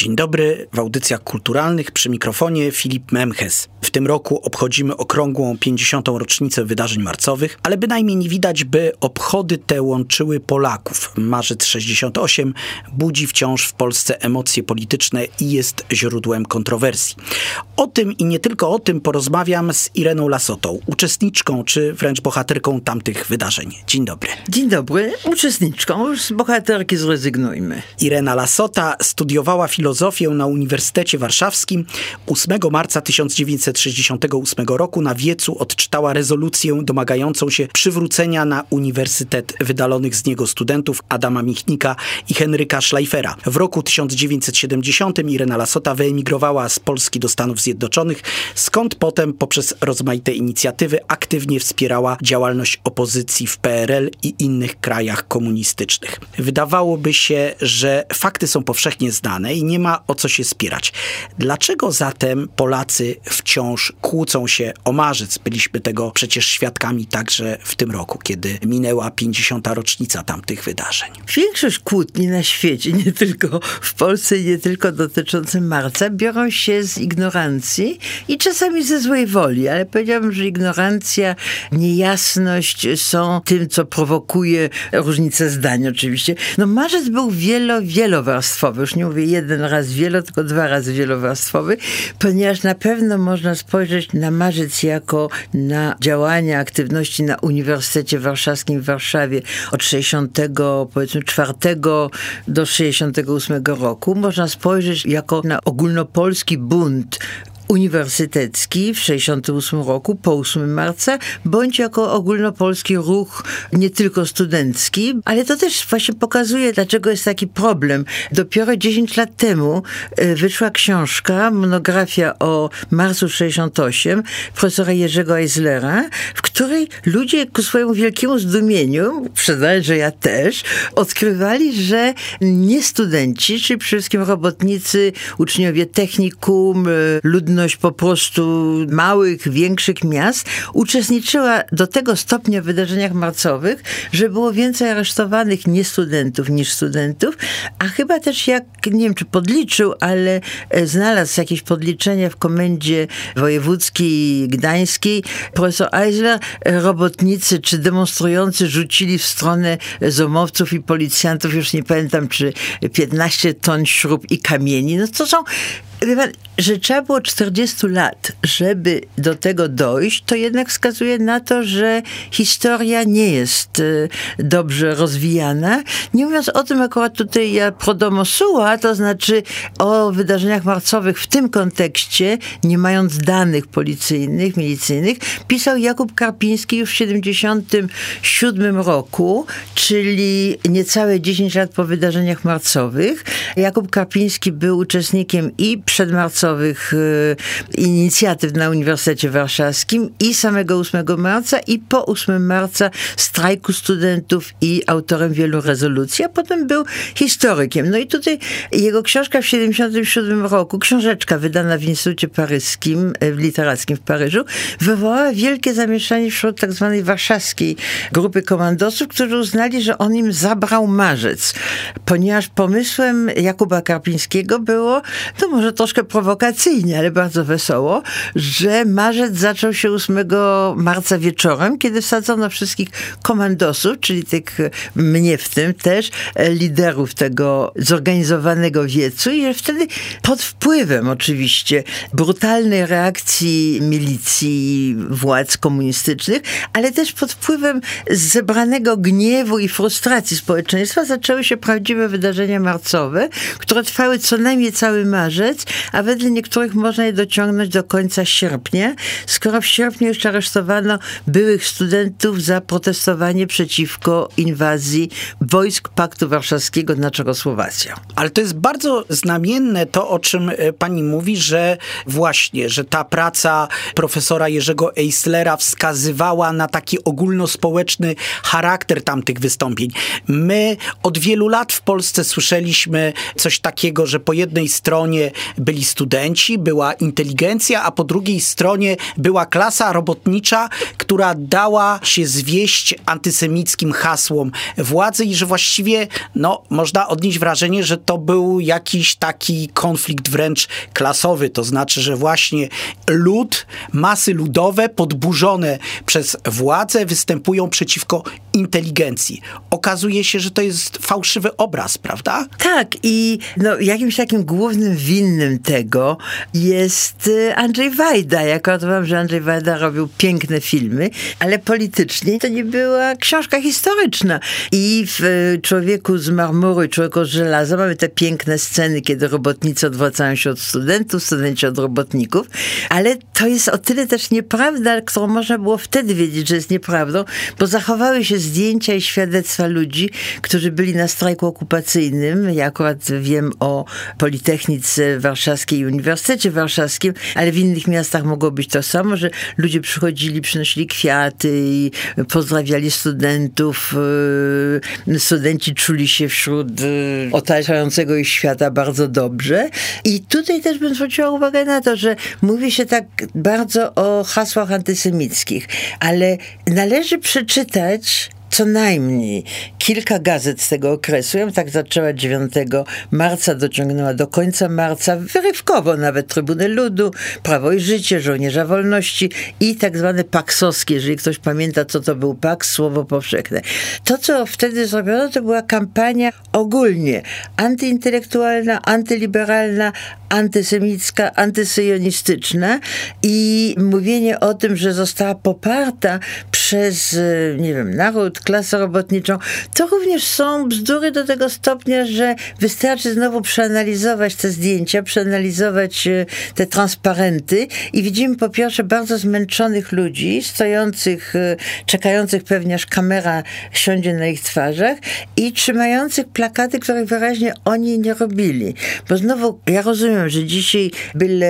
Dzień dobry, w audycjach kulturalnych przy mikrofonie Filip Memches. W tym roku obchodzimy okrągłą 50. rocznicę wydarzeń marcowych, ale bynajmniej nie widać, by obchody te łączyły Polaków. Marzec 68 budzi wciąż w Polsce emocje polityczne i jest źródłem kontrowersji. O tym i nie tylko o tym porozmawiam z Ireną Lasotą, uczestniczką czy wręcz bohaterką tamtych wydarzeń. Dzień dobry. Dzień dobry, uczestniczką, z bohaterki zrezygnujmy. Irena Lasota studiowała filozofię na Uniwersytecie Warszawskim. 8 marca 1968 roku na wiecu odczytała rezolucję domagającą się przywrócenia na uniwersytet wydalonych z niego studentów Adama Michnika i Henryka Schleifera. W roku 1970 Irena Lasota wyemigrowała z Polski do Stanów Zjednoczonych, skąd potem poprzez rozmaite inicjatywy aktywnie wspierała działalność opozycji w PRL i innych krajach komunistycznych. Wydawałoby się, że fakty są powszechnie znane i nie ma o co się spierać. Dlaczego zatem Polacy wciąż kłócą się o marzec? Byliśmy tego przecież świadkami także w tym roku, kiedy minęła 50. rocznica tamtych wydarzeń. Większość kłótni na świecie, nie tylko w Polsce, nie tylko dotyczące marca, biorą się z ignorancji i czasami ze złej woli, ale powiedziałabym, że ignorancja, niejasność są tym, co prowokuje różnice zdań oczywiście. No marzec był wielo, wielowarstwowy, już nie mówię jeden raz wielo, tylko dwa razy wielowarstwowy, ponieważ na pewno można spojrzeć na marzec jako na działania, aktywności na Uniwersytecie Warszawskim w Warszawie od 60 powiedzmy 4 do 68 roku. Można spojrzeć jako na ogólnopolski bunt uniwersytecki w 68 roku, po 8 marca, bądź jako ogólnopolski ruch nie tylko studencki, ale to też właśnie pokazuje, dlaczego jest taki problem. Dopiero 10 lat temu e, wyszła książka, monografia o marcu 68 profesora Jerzego Eislera, w której ludzie ku swojemu wielkiemu zdumieniu, przyznaję, że ja też, odkrywali, że nie studenci, czyli przede wszystkim robotnicy, uczniowie technikum, e, ludność po prostu małych, większych miast uczestniczyła do tego stopnia w wydarzeniach marcowych, że było więcej aresztowanych nie studentów niż studentów, a chyba też jak, nie wiem czy podliczył, ale e, znalazł jakieś podliczenia w komendzie wojewódzkiej gdańskiej, profesor Eisler, e, robotnicy czy demonstrujący rzucili w stronę zomowców i policjantów, już nie pamiętam, czy 15 ton śrub i kamieni. No to są Wie pan, że trzeba było 40 lat, żeby do tego dojść, to jednak wskazuje na to, że historia nie jest y, dobrze rozwijana. Nie mówiąc o tym, akurat tutaj ja pro domo sua, to znaczy o wydarzeniach marcowych w tym kontekście, nie mając danych policyjnych, milicyjnych, pisał Jakub Karpiński już w 77 roku, czyli niecałe 10 lat po wydarzeniach marcowych. Jakub Karpiński był uczestnikiem i przedmarcowych y, inicjatyw na Uniwersytecie Warszawskim i samego 8 marca i po 8 marca strajku studentów i autorem wielu rezolucji, a potem był historykiem. No i tutaj jego książka w 77 roku, książeczka wydana w Instytucie Paryskim, y, literackim w Paryżu, wywołała wielkie zamieszanie wśród tak zwanej warszawskiej grupy komandosów, którzy uznali, że on im zabrał marzec, ponieważ pomysłem Jakuba Karpińskiego było, to może troszkę prowokacyjnie, ale bardzo wesoło, że marzec zaczął się 8 marca wieczorem, kiedy wsadzono wszystkich komandosów, czyli tych, mnie w tym też, liderów tego zorganizowanego wiecu i wtedy pod wpływem oczywiście brutalnej reakcji milicji władz komunistycznych, ale też pod wpływem zebranego gniewu i frustracji społeczeństwa zaczęły się prawdziwe wydarzenia marcowe, które trwały co najmniej cały marzec, a wedle niektórych można je dociągnąć do końca sierpnia, skoro w sierpniu jeszcze aresztowano byłych studentów za protestowanie przeciwko inwazji wojsk Paktu Warszawskiego na Czechosłowację. Ale to jest bardzo znamienne to, o czym e, pani mówi, że właśnie, że ta praca profesora Jerzego Eislera wskazywała na taki ogólnospołeczny charakter tamtych wystąpień. My od wielu lat w Polsce słyszeliśmy coś takiego, że po jednej stronie byli studenci, była inteligencja, a po drugiej stronie była klasa robotnicza, która dała się zwieść antysemickim hasłom władzy i że właściwie no, można odnieść wrażenie, że to był jakiś taki konflikt wręcz klasowy. To znaczy, że właśnie lud, masy ludowe podburzone przez władzę występują przeciwko inteligencji. Okazuje się, że to jest fałszywy obraz, prawda? Tak i no, jakimś takim głównym winnym tego jest y, Andrzej Wajda. Ja uważam, że Andrzej Wajda robił piękne filmy, ale politycznie to nie była książka historyczna. I w y, Człowieku z marmuru i Człowieku z żelaza mamy te piękne sceny, kiedy robotnicy odwracają się od studentów, studenci od robotników, ale to jest o tyle też nieprawda, którą można było wtedy wiedzieć, że jest nieprawdą, bo zachowały się zdjęcia i świadectwa ludzi, którzy byli na strajku okupacyjnym. Ja akurat wiem o Politechnice Warszawskiej i Uniwersytecie Warszawskim, ale w innych miastach mogło być to samo, że ludzie przychodzili, przynosili kwiaty i pozdrawiali studentów. Yy, studenci czuli się wśród yy, otaczającego ich świata bardzo dobrze. I tutaj też bym zwróciła uwagę na to, że mówi się tak bardzo o hasłach antysemickich, ale należy przeczytać co najmniej kilka gazet z tego okresu. Ja tak zaczęła 9 marca, dociągnęła do końca marca, wyrywkowo nawet Trybuny Ludu, Prawo i Życie, Żołnierza Wolności i tak zwane paksowskie, jeżeli ktoś pamięta, co to był paks, słowo powszechne. To, co wtedy zrobiono, to była kampania ogólnie antyintelektualna, antyliberalna, antysemicka, antysyjonistyczna i mówienie o tym, że została poparta przez, nie wiem, naród, klasę robotniczą, to również są bzdury do tego stopnia, że wystarczy znowu przeanalizować te zdjęcia, przeanalizować e, te transparenty i widzimy po pierwsze bardzo zmęczonych ludzi, stojących, e, czekających pewnie aż kamera siądzie na ich twarzach i trzymających plakaty, których wyraźnie oni nie robili. Bo znowu, ja rozumiem, że dzisiaj byle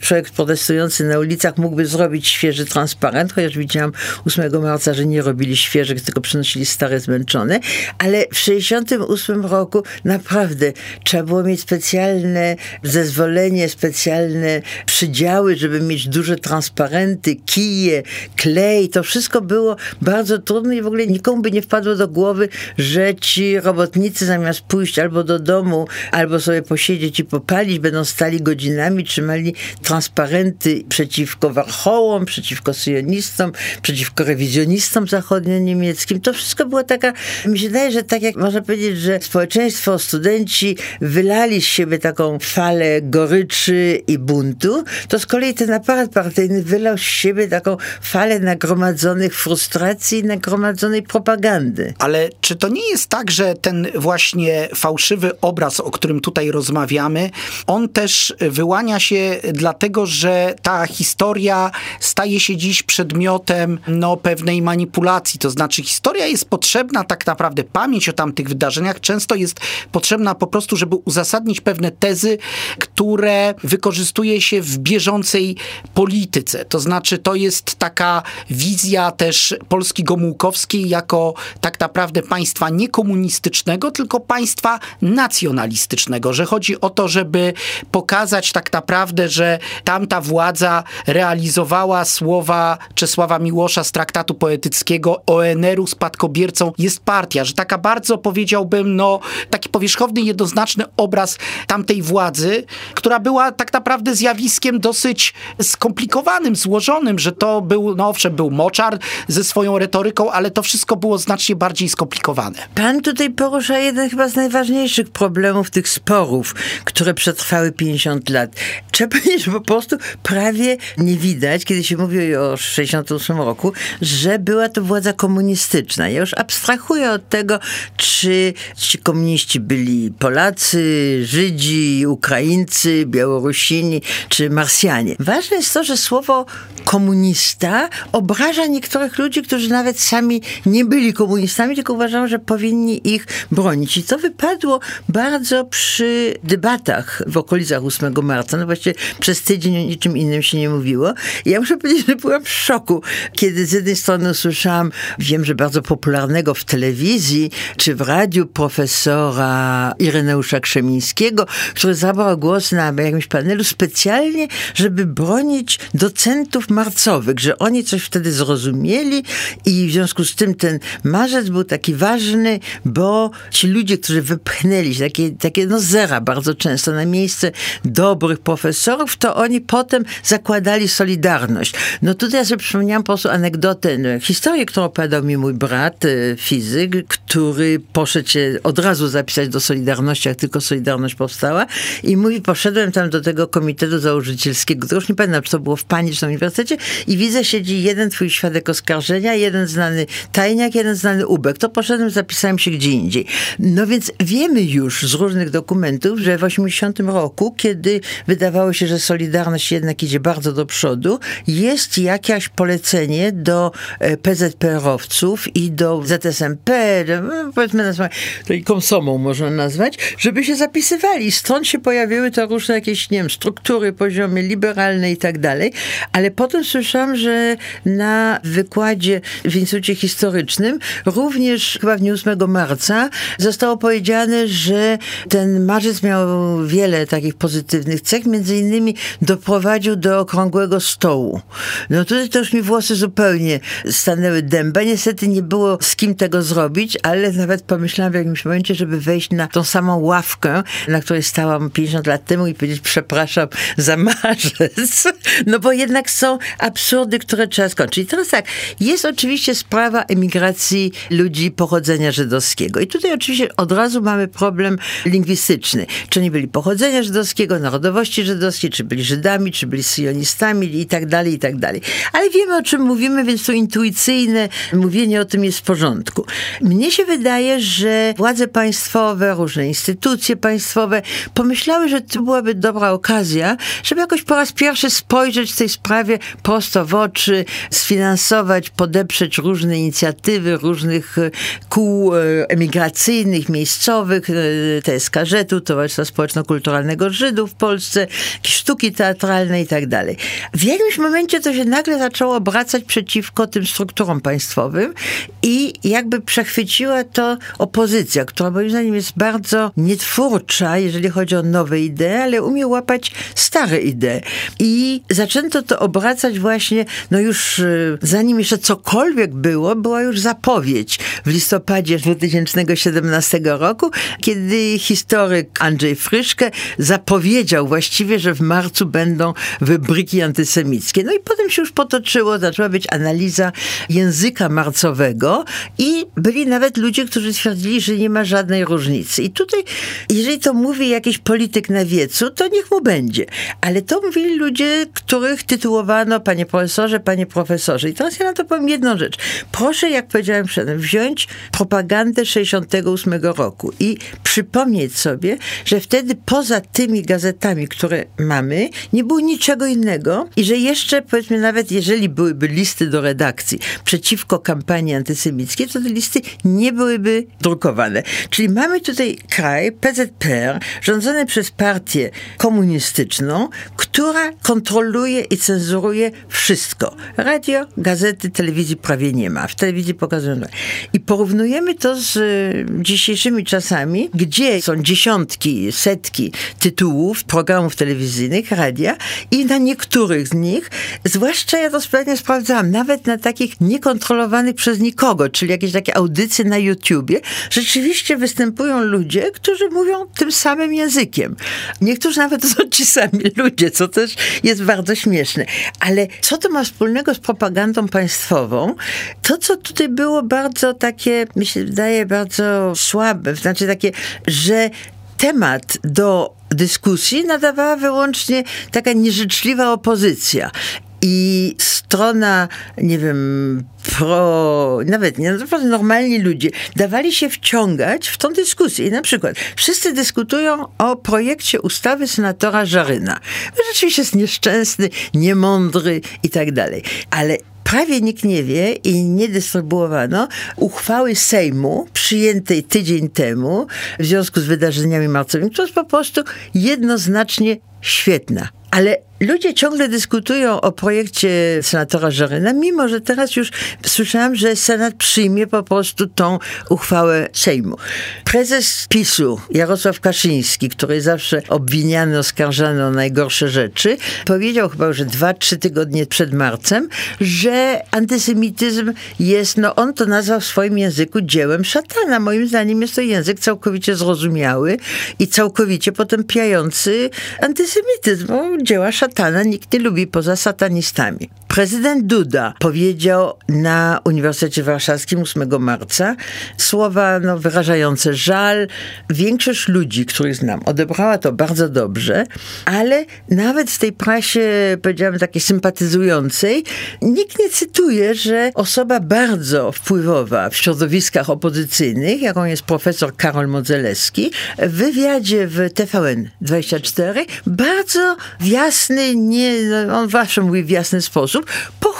człowiek protestujący na ulicach mógłby zrobić świeży transparent, chociaż widziałam 8 marca, że nie robili świeżych, tylko przynosili stare, zmęczone, ale w 68 roku naprawdę trzeba było mieć specjalne zezwolenie, specjalne przydziały, żeby mieć duże transparenty, kije, klej. To wszystko było bardzo trudne i w ogóle nikomu by nie wpadło do głowy, że ci robotnicy zamiast pójść albo do domu, albo sobie posiedzieć i popalić, będą stali godzinami, trzymali transparenty przeciwko warchołom, przeciwko syjonistom, przeciwko rewizjonistom zachodnio-niemieckim. To wszystko było taka, mi się wydaje, że tak jak można powiedzieć, że społeczeństwo, studenci wylali z siebie taką falę goryczy i buntu, to z kolei ten aparat partyjny wylał z siebie taką falę nagromadzonych frustracji i nagromadzonej propagandy. Ale czy to nie jest tak, że ten właśnie fałszywy obraz, o którym tutaj rozmawiamy, on też wyłania się dlatego, że ta historia staje się dziś przedmiotem no, pewnej manipulacji. To znaczy, historia jest potrzebna, tak naprawdę pamięć o tamtych wydarzeniach często jest potrzebna po prostu, żeby uzasadnić pewne tezy, które wykorzystuje się w bieżącej polityce. To znaczy, to jest taka wizja też Polski Gomułkowskiej jako tak naprawdę państwa nie komunistycznego, tylko państwa nacjonalistycznego, że chodzi o to, żeby pokazać tak naprawdę, że tamta władza realizowała słowa Czesława Miłosza z traktatu poetyckiego ONR-u spadkobiercą jest partia, że taka bardzo powiedziałbym, no taki powierzchowny, jednoznaczny obraz tamtej władzy, która była tak naprawdę zjawiskiem dosyć skomplikowanym, złożonym, że to był, no owszem, był moczar ze swoją retoryką, ale to wszystko było znacznie bardziej skomplikowane. Pan tutaj porusza jeden chyba z najważniejszych problemów tych sporów, które przetrwały 50 lat. Trzeba powiedzieć, że po prostu prawie nie widać, kiedy się mówi o 68 roku, że była to władza komunistyczna. Ja już abstrahuję od tego, czy ci komuniści byli Polacy, Żydzi, Ukraińcy, Białorusini, czy Marsjanie. Ważne jest to, że słowo komunista obraża niektórych ludzi, którzy nawet sami nie byli komunistami, tylko uważają, że powinni ich bronić. I to wypadło bardzo przy debatach w okolicach 8 marca. No właściwie przez tydzień o niczym innym się nie mówiło. I ja muszę powiedzieć, że byłam w szoku, kiedy jednej strony słyszałam, wiem, że bardzo popularnego w telewizji czy w radiu profesora Ireneusza Krzemińskiego, który zabrał głos na jakimś panelu specjalnie, żeby bronić docentów marcowych, że oni coś wtedy zrozumieli i w związku z tym ten marzec był taki ważny, bo ci ludzie, którzy wypchnęli się, takie, takie no zera bardzo często na miejsce dobrych profesorów, to oni potem zakładali Solidarność. No tutaj ja sobie przypomniałam po prostu anegdotę, no, historię, którą opowiadał mi mój brat, y, fizyk, który poszedł się od razu zapisać do Solidarności, jak tylko Solidarność powstała i mówi, poszedłem tam do tego komitetu założycielskiego, to już nie pamiętam, czy to było w Pani, czy na uniwersytecie i widzę, siedzi jeden twój świadek oskarżenia, jeden znany tajniak, jeden znany ubek. To poszedłem, zapisałem się gdzie indziej. No więc wiemy już z różnych dokumentów, że w 80 roku, kiedy wydawało się, że Solidarność jednak idzie bardzo do przodu, jest jakieś polecenie do e, PZPR-owców i do ZSMP, no, powiedzmy nazwać, to komsomą można nazwać, żeby się zapisywali. Stąd się pojawiły to różne jakieś, nie wiem, struktury, poziomy liberalne i tak dalej. Ale potem słyszałam, że na wykładzie w Instytucie Historycznym również chyba w dniu 8 marca zostało powiedziane, że ten marzec miał wiele takich pozytywnych cech, między innymi doprowadził do okrągłego stołu. No tutaj to już mi włosy zupełnie stanęły dęba. Niestety nie było z kim tego zrobić, ale nawet pomyślałam w jakimś momencie, żeby wejść na tą samą ławkę, na której stałam 50 lat temu i powiedzieć przepraszam za marzec. No bo jednak są absurdy, które trzeba skończyć. I teraz tak, jest oczywiście sprawa emigracji ludzi pochodzenia żydowskiego. I tutaj oczywiście od razu mamy problem lingwistyczny. Czy oni byli pochodzenia żydowskiego, narodowości żydowskiej, czy byli Żydami, czy byli sionistami i tak dalej, i tak dalej. Ale wiemy o czym mówimy, więc to intuicyjne mówienie o tym jest w porządku. Mnie się wydaje, że władze państwowe, różne instytucje państwowe pomyślały, że to byłaby dobra okazja, żeby jakoś po raz pierwszy spojrzeć w tej sprawie prosto w oczy, sfinansować, podeprzeć różne inicjatywy różnych e, kół e, emigracyjnych, miejscowych, e, TSKŻ-u, Towarzystwa Społeczno-Kulturalnego Żydów w Polsce, sztuki teatralne i tak dalej. W jakimś momencie to się nagle zaczęło obracać przeciwko tym strukturom państwowym i jakby przechwyciła to opozycja, która moim zdaniem jest bardzo nietwórcza, jeżeli chodzi o nowe idee, ale umie łapać stare idee. I zaczęto to obracać właśnie, no już y, zanim jeszcze cokolwiek było, była już zapowiedź w listopadzie 2017 roku, kiedy historyk Andrzej Fryszke zapowiedział właściwie, że w marcu będą wybryki antysemickie. No i potem się już potoczyło, zaczęła być analiza języka marcowego i byli nawet ludzie, którzy twierdzili, że nie ma żadnej różnicy. I tutaj, jeżeli to mówi jakiś polityk na wiecu, to niech mu będzie. Ale to mówili ludzie, których tytułowano panie profesorze, panie profesorze. I teraz ja na to powiem jedną rzecz. Proszę, jak powiedziałem przedtem, wziąć propagandę 68 roku i przypomnieć sobie, że wtedy poza tymi gazetami, które mamy, nie było niczego innego i że jeszcze, powiedzmy, nawet jeżeli byłyby listy do redakcji przeciwko kampanii antysemickiej, to te listy nie byłyby drukowane. Czyli mamy tutaj kraj, PZPR, rządzony przez partię komunistyczną, która kontroluje i cenzuruje wszystko. Radio, gazety, telewizji prawie nie ma. W telewizji pokazują. I porównujemy to z y, dzisiejszymi czasami, gdzie są dziesiątki, setki tytułów, programów telewizyjnych, radia i na niektórych z nich, zwłaszcza ja to sprawnie sprawdzałam, nawet na takich niekontrolowanych przez nikogo, czyli jakieś takie audycje na YouTubie, rzeczywiście występują ludzie, którzy mówią tym samym językiem. Niektórzy nawet są ci sami ludzie, co też jest bardzo śmieszne. Ale co to ma wspólnego z propagandą państwową? To, co tutaj było bardzo takie, mi się wydaje, bardzo słabe, znaczy takie, że temat do dyskusji nadawała wyłącznie taka nieżyczliwa opozycja. I strona, nie wiem, pro, nawet nie, naprawdę normalni ludzie, dawali się wciągać w tą dyskusję. I na przykład wszyscy dyskutują o projekcie ustawy senatora Żaryna. Rzeczywiście jest nieszczęsny, niemądry i tak dalej. Ale prawie nikt nie wie i nie dystrybuowano uchwały Sejmu przyjętej tydzień temu w związku z wydarzeniami marcowymi, która jest po prostu jednoznacznie świetna. Ale ludzie ciągle dyskutują o projekcie senatora Żaryna, mimo że teraz już słyszałam, że Senat przyjmie po prostu tą uchwałę Sejmu. Prezes PiSu Jarosław Kaszyński, który zawsze obwiniany, oskarżany o najgorsze rzeczy, powiedział chyba, że dwa, trzy tygodnie przed marcem, że antysemityzm jest, no on to nazwał w swoim języku dziełem szatana. Moim zdaniem jest to język całkowicie zrozumiały i całkowicie potępiający antysemityzm. Dzieła szatana nikt nie lubi poza satanistami. Prezydent Duda powiedział na Uniwersytecie Warszawskim 8 marca słowa no, wyrażające żal. Większość ludzi, których znam, odebrała to bardzo dobrze, ale nawet w tej prasie, powiedziałabym, takiej sympatyzującej, nikt nie cytuje, że osoba bardzo wpływowa w środowiskach opozycyjnych, jaką jest profesor Karol Modzelewski, w wywiadzie w TVN24 bardzo w jasny, nie, on zawsze mówi w jasny sposób,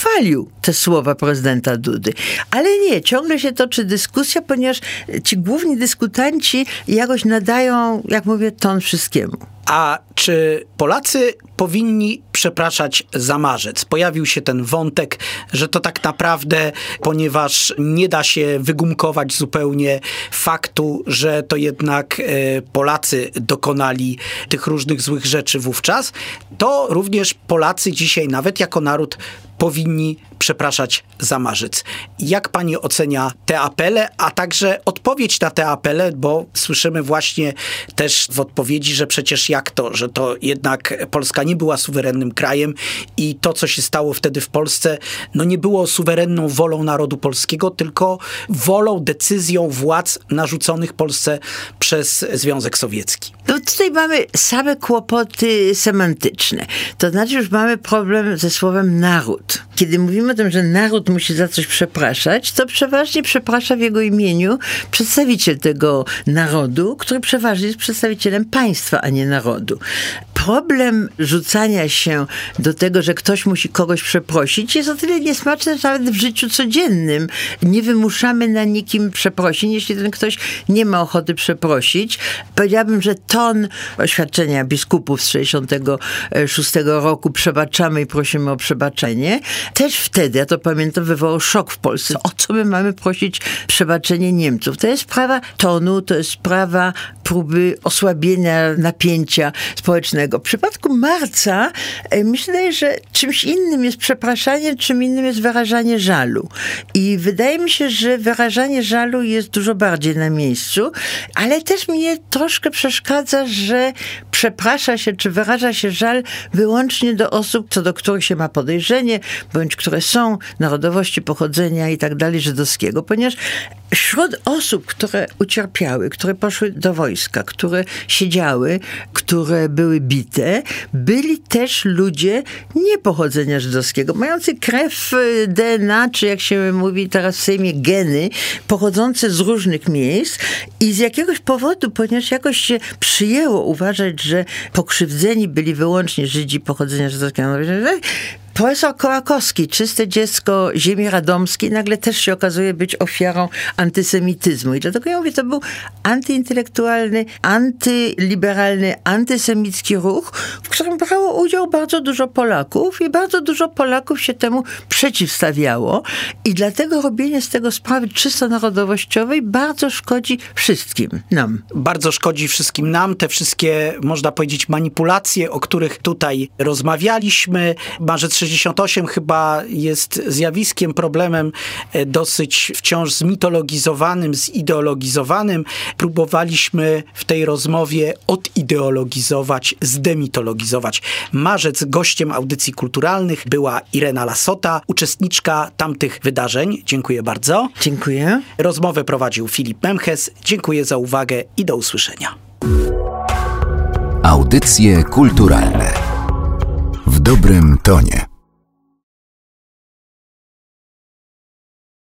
pochwalił te słowa prezydenta Dudy. Ale nie, ciągle się toczy dyskusja, ponieważ ci główni dyskutanci jakoś nadają, jak mówię, ton wszystkiemu. A czy Polacy powinni przepraszać za marzec? Pojawił się ten wątek, że to tak naprawdę, ponieważ nie da się wygumkować zupełnie faktu, że to jednak e, Polacy dokonali tych różnych złych rzeczy wówczas, to również Polacy dzisiaj, nawet jako naród, powinni przepraszać za marzec. Jak pani ocenia te apele, a także odpowiedź na te apele, bo słyszymy właśnie też w odpowiedzi, że przecież jak to, że to jednak Polska nie była suwerennym krajem i to, co się stało wtedy w Polsce, no nie było suwerenną wolą narodu polskiego, tylko wolą, decyzją władz narzuconych Polsce przez Związek Sowiecki. No tutaj mamy same kłopoty semantyczne. To znaczy już mamy problem ze słowem naród. Kiedy mówimy o tym, że naród musi za coś przepraszać, to przeważnie przeprasza w jego imieniu przedstawiciel tego narodu, który przeważnie jest przedstawicielem państwa, a nie narodu. Problem rzucania się do tego, że ktoś musi kogoś przeprosić, jest o tyle niesmaczne, że nawet w życiu codziennym nie wymuszamy na nikim przeprosin, jeśli ten ktoś nie ma ochoty przeprosić. Powiedziałabym, że ton oświadczenia biskupów z 66 roku przebaczamy i prosimy o przebaczenie, też wtedy, ja to pamiętam, wywołał szok w Polsce. O co my mamy prosić przebaczenie Niemców? To jest sprawa tonu, to jest sprawa próby osłabienia napięcia społecznego. W przypadku marca e, myślę, że czymś innym jest przepraszanie, czym innym jest wyrażanie żalu. I wydaje mi się, że wyrażanie żalu jest dużo bardziej na miejscu, ale też mnie troszkę przeszkadza, że przeprasza się, czy wyraża się żal wyłącznie do osób, co do których się ma podejrzenie, bądź które są narodowości, pochodzenia i tak dalej żydowskiego, ponieważ wśród osób, które ucierpiały, które poszły do wojska, które siedziały, które były bite, byli też ludzie nie pochodzenia żydowskiego, mający krew y, DNA, czy jak się mówi teraz w Sejmie, geny, pochodzące z różnych miejsc i z jakiegoś powodu, ponieważ jakoś się przyjęło uważać, że pokrzywdzeni byli wyłącznie Żydzi pochodzenia żydowskiego, Profesor Kołakowski, czyste dziecko ziemi radomskiej, nagle też się okazuje być ofiarą antysemityzmu. I dlatego ja mówię, to był antyintelektualny, antyliberalny, antysemicki ruch, w którym brało udział bardzo dużo Polaków i bardzo dużo Polaków się temu przeciwstawiało. I dlatego robienie z tego sprawy czysto narodowościowej bardzo szkodzi wszystkim nam. Bardzo szkodzi wszystkim nam. Te wszystkie, można powiedzieć, manipulacje, o których tutaj rozmawialiśmy. Marzec 68 chyba jest zjawiskiem, problemem e, dosyć wciąż zmitologizowanym, zideologizowanym. Próbowaliśmy w tej rozmowie odideologizować, zdemitologizować. Marzec gościem audycji kulturalnych była Irena Lasota, uczestniczka tamtych wydarzeń. Dziękuję bardzo. Dziękuję. Rozmowę prowadził Filip Memches. Dziękuję za uwagę i do usłyszenia. Audycje kulturalne w dobrym tonie.